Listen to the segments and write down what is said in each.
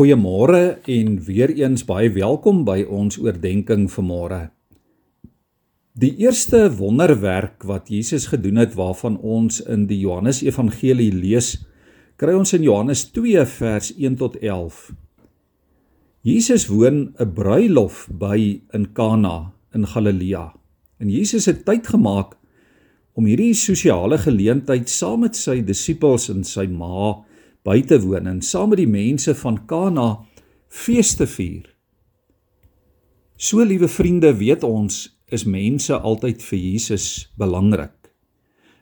Goeiemôre en weer eens baie welkom by ons oordeenking vanmôre. Die eerste wonderwerk wat Jesus gedoen het waarvan ons in die Johannes Evangelie lees, kry ons in Johannes 2 vers 1 tot 11. Jesus woon 'n bruilof by in Kana in Galilea. En Jesus het tyd gemaak om hierdie sosiale geleentheid saam met sy disippels en sy ma by te woon en saam met die mense van Kana fees te vier. So liewe vriende, weet ons is mense altyd vir Jesus belangrik.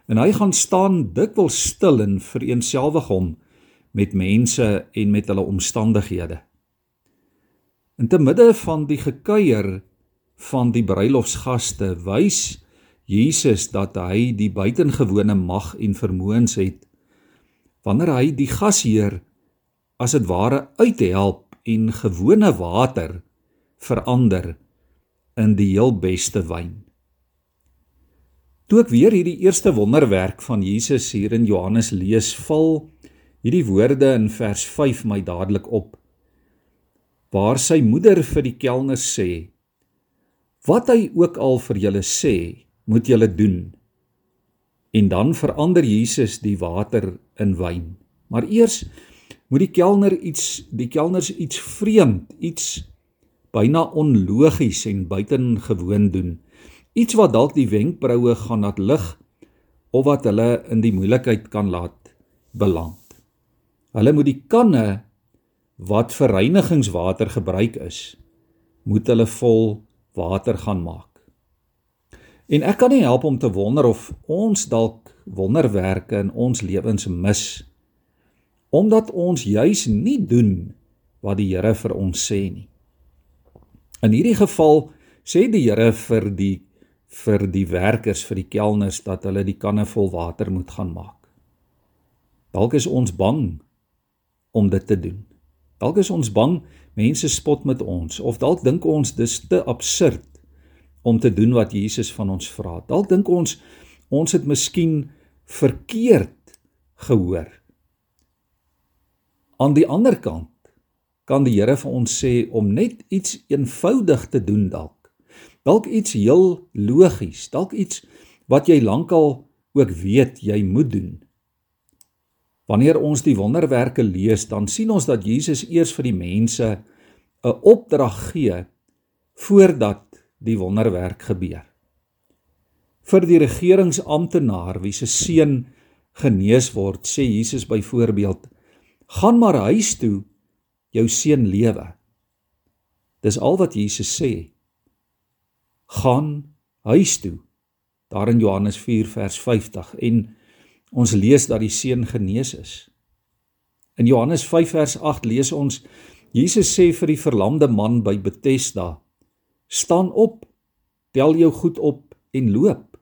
En hy gaan staan dikwels stil en vereenselwig hom met mense en met hulle omstandighede. In te midde van die gekuier van die bruilofsgaste wys Jesus dat hy die buitengewone mag en vermoëns het wanneer hy die gasheer as dit ware uithelp en gewone water verander in die heel beste wyn. Toe ek weer hierdie eerste wonderwerk van Jesus hier in Johannes lees, val hierdie woorde in vers 5 my dadelik op. Waar sy moeder vir die kelners sê: "Wat hy ook al vir julle sê, moet julle doen." En dan verander Jesus die water in wyn. Maar eers moet die kelner iets die kelners iets vreemd, iets byna onlogies en buitengewoon doen. Iets wat dalk die wenkbroue gaan laat lig of wat hulle in die moeilikheid kan laat beland. Hulle moet die kanne wat vir reinigingswater gebruik is, moet hulle vol water gaan maak. En ek kan nie help om te wonder of ons dalk wonderwerke in ons lewens mis omdat ons juis nie doen wat die Here vir ons sê nie. In hierdie geval sê die Here vir die vir die werkers, vir die kelners dat hulle die kanne vol water moet gaan maak. Dalk is ons bang om dit te doen. Dalk is ons bang mense spot met ons of dalk dink ons dis te absurd om te doen wat Jesus van ons vra. Dalk dink ons ons het miskien verkeerd gehoor. Aan die ander kant kan die Here vir ons sê om net iets eenvoudig te doen dalk. Dalk iets heel logies, dalk iets wat jy lankal ook weet jy moet doen. Wanneer ons die wonderwerke lees, dan sien ons dat Jesus eers vir die mense 'n opdrag gee voordat die wonderwerk gebeur. Vir die regeringsamptenaar wie se seun genees word, sê Jesus byvoorbeeld: "Gaan maar huis toe, jou seun lewe." Dis al wat Jesus sê. Gaan huis toe. Daar in Johannes 4 vers 50 en ons lees dat die seun genees is. In Johannes 5 vers 8 lees ons Jesus sê vir die verlamde man by Bethesda: staan op, tel jou goed op en loop.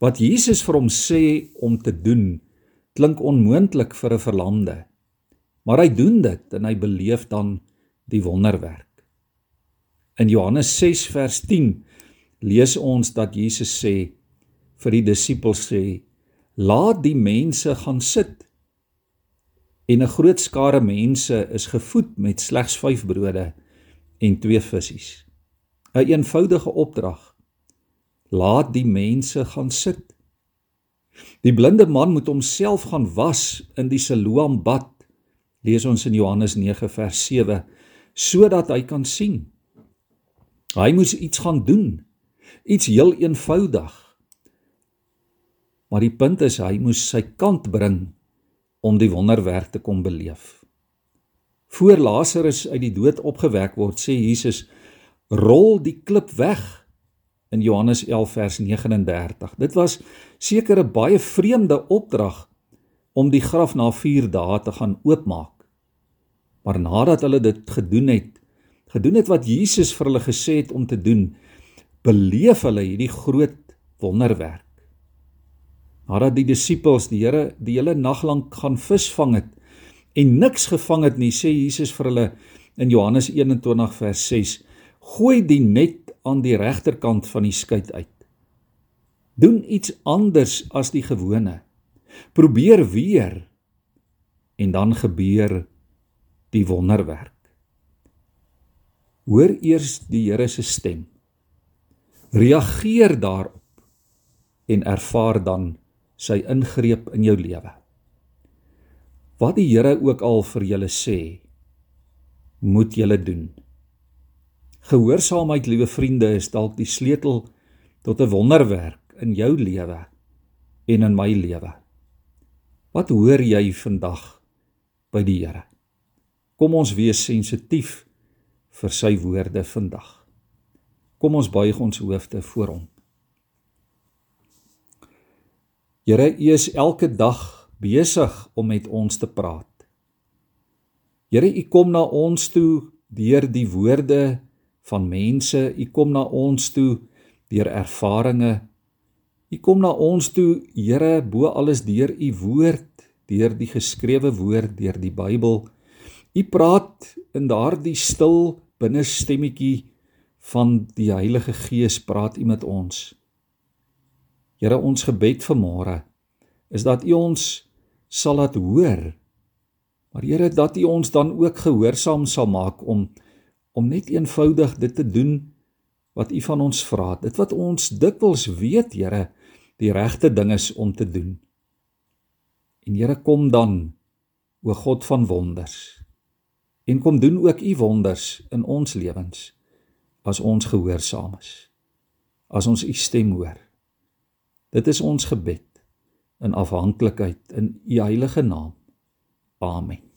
Wat Jesus vir hom sê om te doen, klink onmoontlik vir 'n verlamde. Maar hy doen dit en hy beleef dan die wonderwerk. In Johannes 6 vers 10 lees ons dat Jesus sê vir die disippels sê: "Laat die mense gaan sit." En 'n groot skare mense is gevoed met slegs 5 brode en 2 visse. 'n een eenvoudige opdrag. Laat die mense gaan sit. Die blinde man moet homself gaan was in die Siloam bad. Lees ons in Johannes 9 vers 7 sodat hy kan sien. Hy moes iets gaan doen. Iets heel eenvoudig. Maar die punt is hy moes sy kant bring om die wonderwerk te kom beleef. Voor Lazarus uit die dood opgewek word, sê Jesus rol die klip weg in Johannes 11 vers 39. Dit was seker 'n baie vreemde opdrag om die graf na 4 dae te gaan oopmaak. Maar nadat hulle dit gedoen het, gedoen het wat Jesus vir hulle gesê het om te doen, beleef hulle hierdie groot wonderwerk. Nadat die disippels die Here die hele nag lank gaan visvang het en niks gevang het nie, sê Jesus vir hulle in Johannes 21 vers 6 Gooi die net aan die regterkant van die skei uit. Doen iets anders as die gewone. Probeer weer. En dan gebeur die wonderwerk. Hoor eers die Here se stem. Reageer daarop en ervaar dan sy ingreep in jou lewe. Wat die Here ook al vir julle sê, moet julle doen. Gehoorsaamheid, liewe vriende, is dalk die sleutel tot 'n wonderwerk in jou lewe en in my lewe. Wat hoor jy vandag by die Here? Kom ons wees sensitief vir sy woorde vandag. Kom ons buig ons hoofde voor hom. Here, U is elke dag besig om met ons te praat. Here, U kom na ons toe deur die woorde van mense, U kom na ons toe deur ervarings. U kom na ons toe, Here, bo alles deur U woord, deur die geskrewe woord, deur die Bybel. U praat in daardie stil binne stemmetjie van die Heilige Gees praat U met ons. Here, ons gebed vanmôre is dat U ons sal laat hoor. Maar Here, dat U ons dan ook gehoorsaam sal maak om om net eenvoudig dit te doen wat U van ons vra. Dit wat ons dikwels weet, Here, die regte ding is om te doen. En Here, kom dan o God van wonders. En kom doen ook U wonders in ons lewens as ons gehoorsaam is. As ons U stem hoor. Dit is ons gebed in afhanklikheid in U heilige naam. Amen.